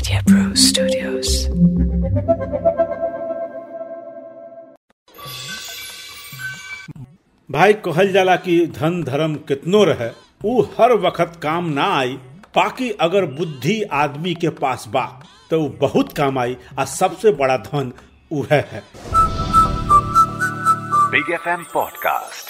Media Pro Studios. भाई कहल जाला कि धन धर्म कितनो रहे ऊ हर वक्त काम ना आई बाकी अगर बुद्धि आदमी के पास बा तो बहुत काम आई आ सबसे बड़ा धन उहे है बिग एफ़ एम पॉडकास्ट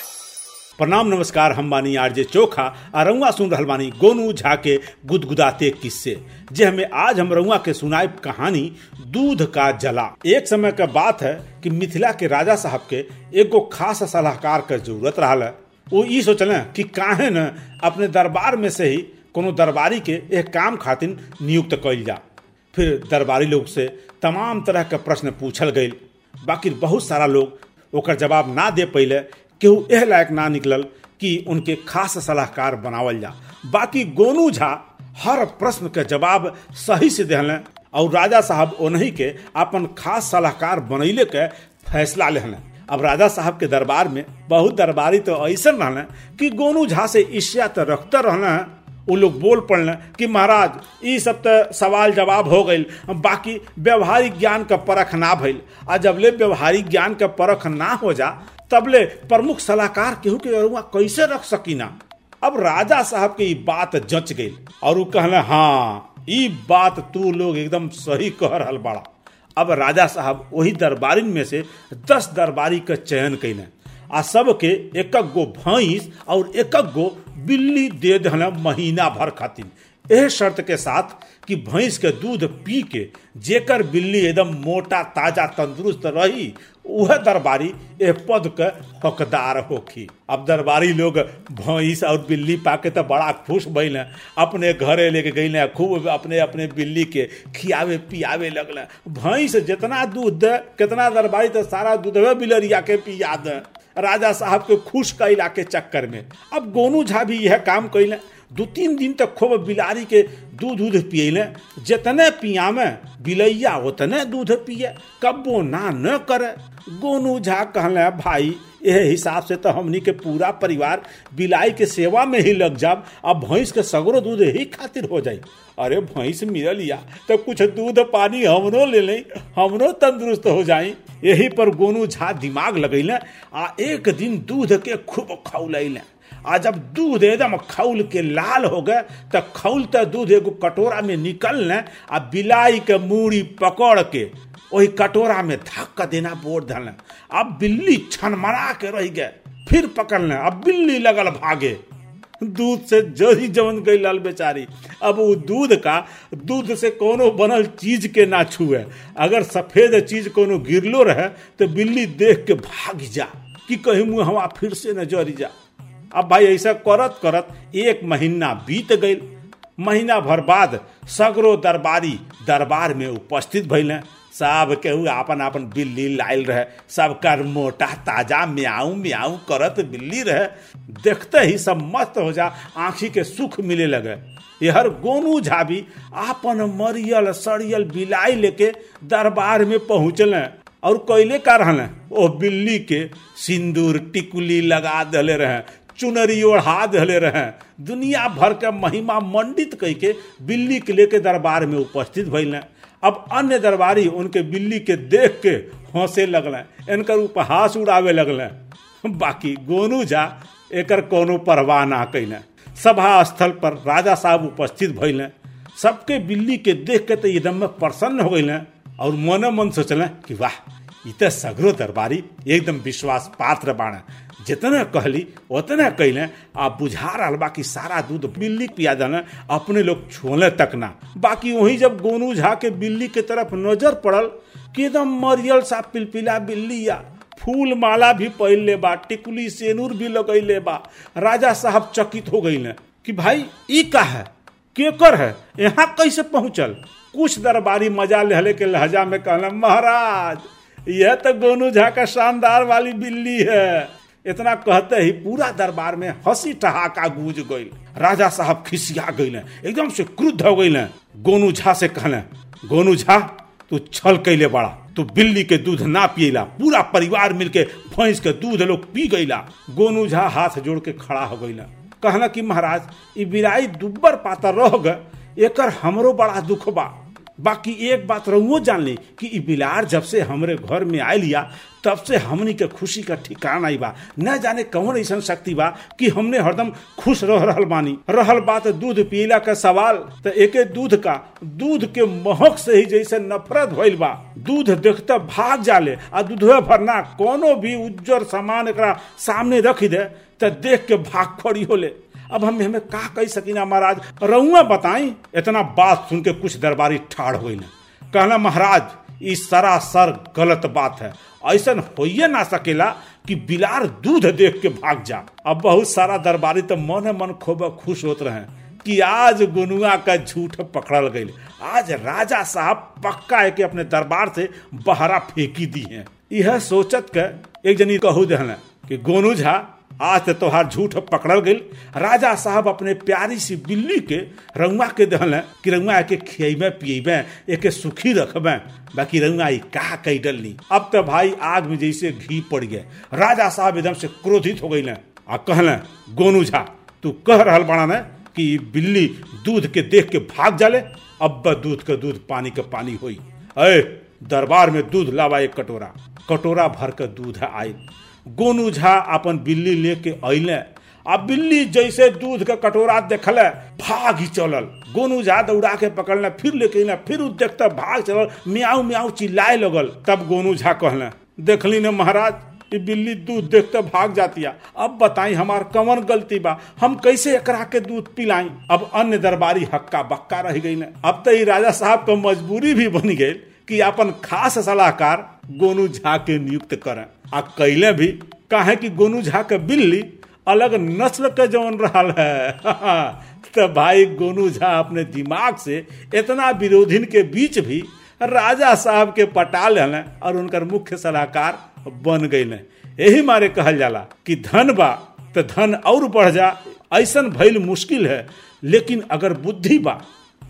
प्रणाम, नमस्कार, हम बानी आरजे चोखा, आ रउआ सुन रहल बानी गोनू झा के गुदगुदाते किस्से। जे हमें, आज हम रउआ के सुनाए कहानी, दूध का जला। एक समय का बात है कि मिथिला के राजा साहब के एगो खास सलाहकार के ज़रूरत रहा है। वो ई सोचल कि काहे न अपने दरबार में से ही कोनो दरबारी के एक काम खातिर नियुक्त कइल जा। फिर दरबारी लोग से तमाम तरह के प्रश्न पूछल गई बाकी बहुत सारा लोग ओकर जवाब ना दे पहिले केहू एह लायक ना निकलल कि उनके खास सलाहकार बनावल जा। बाकी गोनू झा हर प्रश्न के जवाब सही से दिहले और राजा साहब ओनही के अपन खास सलाहकार बनैले के फैसला लेहले। अब राजा साहब के दरबार में बहुत दरबारी तो ऐसा रहने कि गोनू झा से ईर्ष्या तो रखते रहना वो लोग बोल पड़ने कि महाराज ये सब तो सवाल जवाब हो गई बाकी व्यवहारिक ज्ञान का परख ना भइल। आ जबले व्यवहारिक ज्ञान का परख ना हो जा तबले प्रमुख सलाहकार केहू के अरुआ कैसे रख सकी ना अब राजा साहब के बात जच गई और वो कहले हाँ बात तू लोग एकदम सही कह रहल बड़ा। अब राजा साहब वही दरबारिन में से दस दरबारी का चयन कैले आ सबके एक गो भैंस और एक गो बिल्ली दे दिल महीना भर खातिर। एह शर्त के साथ कि भैंस के दूध पी के जेकर बिल्ली एकदम मोटा, ताज़ा, तंदुरुस्त रही वह दरबारी ए पद के हकदार होखी। अब दरबारी लोग भैंस और बिल्ली पाके तो बड़ा खुश भइल अपने घरे लेके गई खूब अपने अपने बिल्ली के खियावे पियावे लगल भैंस जितना दूध दे, कितना दरबारी तो सारा दूधवे बिलरिया के पिया दे। राजा साहब के खुश कैला के चक्कर में। अब गोनू झा भी यह काम कैले। दो तीन दिन तक खूब बिलारी के दूध उध पियले। जितने पिया में बिलैया उतने दूध पिए। कब्बो ना न करे। गोनू झा कहले, भाई यह हिसाब से तो हमनी के पूरा परिवार बिलाई के सेवा में ही लग जाब अब भैंस के सगरो दूध ही खातिर हो जाई। अरे भैंस मिल लिया तो कुछ दूध पानी हमनो ले लें हमनो तंदुरुस्त हो जाई। यही पर गोनू झा दिमाग लगैले, आ एक दिन दूध के खूब खौलैले। आ जब दूध एकदम खौल के लाल हो गए तो खौलते दूध एगो कटोरा में निकल आ बिलाई के मूड़ी पकड़ के वही कटोरा में धक्का देना बोर धल अब बिल्ली छनमरा के रह गए, फिर पकड़ने। अब बिल्ली लगल भागे। दूध से जही जवन गई लाल बेचारी। अब वो दूध का, दूध से कोनो बनल चीज़ के ना छुए। अगर सफ़ेद चीज़ कोनो गिरलो रहे तो बिल्ली देख के भाग जा। कि कहीं मुँह हवा फिर से न जरी जा। अब भाई ऐसा करत करत एक महीना बीत गई महीना भर बाद सगरो दरबारी दरबार में उपस्थित भैले सब केहू, आपन आपन बिल्ली लायल रहे। सबका मोटा, ताज़ा, म्याऊ म्याऊ करत बिल्ली रहे। देखते ही सब मस्त हो जा, आंखी के सुख मिले लगे। यहर गोनू झा भी आपन मरियल, सड़ियल बिलाई लेके दरबार में पहुंचल। और कैले का रहल ओ बिल्ली के सिंदूर टिकुली लगा दले रहे, चुनरी ओढ़ा दले रहे। दुनिया भर के महिमा मंडित कह के बिल्ली के लेके दरबार में उपस्थित भैल अब अन्य दरबारी उनके बिल्ली के देख के हंसे लगल, इनकर उपहास उड़ावे लगल। बाकी गोनू झा एकर कोनो परवाह ना कैले सभा स्थल पर राजा साहब उपस्थित भैल सबके बिल्ली के देख के तो में प्रसन्न हो गए और मन मन सोचल कि वाह, इत सगरो दरबारी एकदम विश्वास पात्र बाण। जितना कहली, उतना कैले आ बुझा रहा बा कि सारा दूध बिल्ली पिया देना अपने लोग छोले तक ना। बाकी वही जब गोनू झा के बिल्ली के तरफ़ नज़र पड़ल कि एकदम मरियल सा पिलपिला बिल्ली या फूल माला भी पहन ले बा, टिकुली सेनूर भी लगैले बा। राजा साहब चकित हो गई कि भाई, ई का है? केकर है? यहाँ कैसे पहुंचल? कुछ दरबारी मज़ा लेहले के लहजा में कहला, महाराज, यह तो गोनू झा का शानदार वाली बिल्ली है। इतना कहते ही पूरा दरबार में हँसी ठहाका गूंज गई राजा साहब खिसिया गई एकदम से क्रुद्ध हो गई गोनू झा से कहले, गोनू झा, तू छल कैले बड़ा, तू बिल्ली के दूध ना पियला, पूरा परिवार मिलके भैंस के दूध लोग पी गईला गोनू झा हाथ जोड़ के खड़ा हो गईला कहना कि महाराज, ई बिराई दुब्बर पाता रह गए एकर हमरो बड़ा दुख बा। बाकी एक बात रहुओ जान ली कि बिलार जब से हमरे घर में आयल लिया तब से हमनी के खुशी का ठिकाना ही बा। न जाने कौन ऐसा शक्ति बा कि हमने हरदम खुश रह रहल बानी। रहल बात दूध पीला का सवाल तो एके दूध का, दूध के महक से ही जैसे नफरत भइल बा। दूध देखते भाग जाले, आ दूधवे भरना कोनो भी उज्जर सामान एक सामने रख दे तो देख के भाग खड़ी होले। अब हम हमें का कह सकीना महाराज? रउआ बताई इतना बात सुन के कुछ दरबारी ठाड़ हुई न। कहना, महाराज, ई सरासर गलत बात है। ऐसा होइए ना सकेला कि बिलार दूध देख के भाग जा। अब बहुत सारा दरबारी तो मन मन खूब खुश होते रहे कि आज गुनुआ का झूठ पकड़ल गई आज राजा साहब पक्का है कि अपने दरबार से बहरा फेंकी दी है। यह सोचत के एक जनी कहू दहन कि गोनू झा आज तो तोहार झूठ पकड़ल गई राजा साहब अपने प्यारी सी बिल्ली के रंगवा के दहल कि रंगवा के खियबे, पियबे, एके सुखी रखबे। बाकी रंगवा का कई डलनी। अब तो भाई आग में जैसे घी पड़ गए राजा साहब एकदम से क्रोधित हो गई आ कहले गोनू झा, तू कह रहा बड़ा न कि बिल्ली दूध के देख के भाग जाले। अब दूध के दूध पानी के पानी अरे दरबार में दूध लावा एक कटोरा। कटोरा भर के दूध आई गोनू झा अपन बिल्ली लेके अले आ बिल्ली जैसे दूध का कटोरा देखल भाग ही चलल। गोनू झा दौड़ा के पकड़ले फिर लेके अइले, फिर देखते भाग चलल म्याऊ म्याऊ चिल्लाए लगल। तब गोनू झा कहले देखली न महाराज ये बिल्ली दूध देखते भाग जातिया। अब बताई हमार कवन गलती बा? हम कैसे एकरा के दूध पिलाई? अब अन्य दरबारी हक्का बक्का रह गई न अब तो राजा साहब का मजबूरी भी बन गई कि अपन खास सलाहकार गोनू झा के नियुक्त करें। आ कैले भी काहे कि गोनू झा के बिल्ली अलग नस्ल के जौन रहल है। तो भाई गोनू झा अपने दिमाग से इतना विरोधिन के बीच भी राजा साहब के पटा लेने और उनकर मुख्य सलाहकार बन गए यही मारे कहल जाला कि धन बा तो धन और बढ़ जा। ऐसा भइल मुश्किल है, लेकिन अगर बुद्धि बा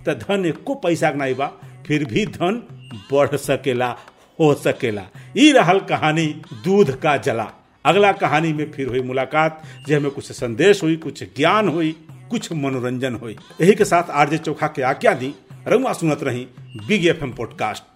तो धन एको पैसा नहीं बा, फिर भी धन बढ़ सकेला, हो सकेला। रहल कहानी दूध का जला। अगला कहानी में फिर हुई मुलाकात जिसमें कुछ संदेश हुई, कुछ ज्ञान हुई, कुछ मनोरंजन हुई। यही के साथ आरजे चोखा के आज्ञा दी। रंगवा सुनत रही बिग एफ़ एम पॉडकास्ट।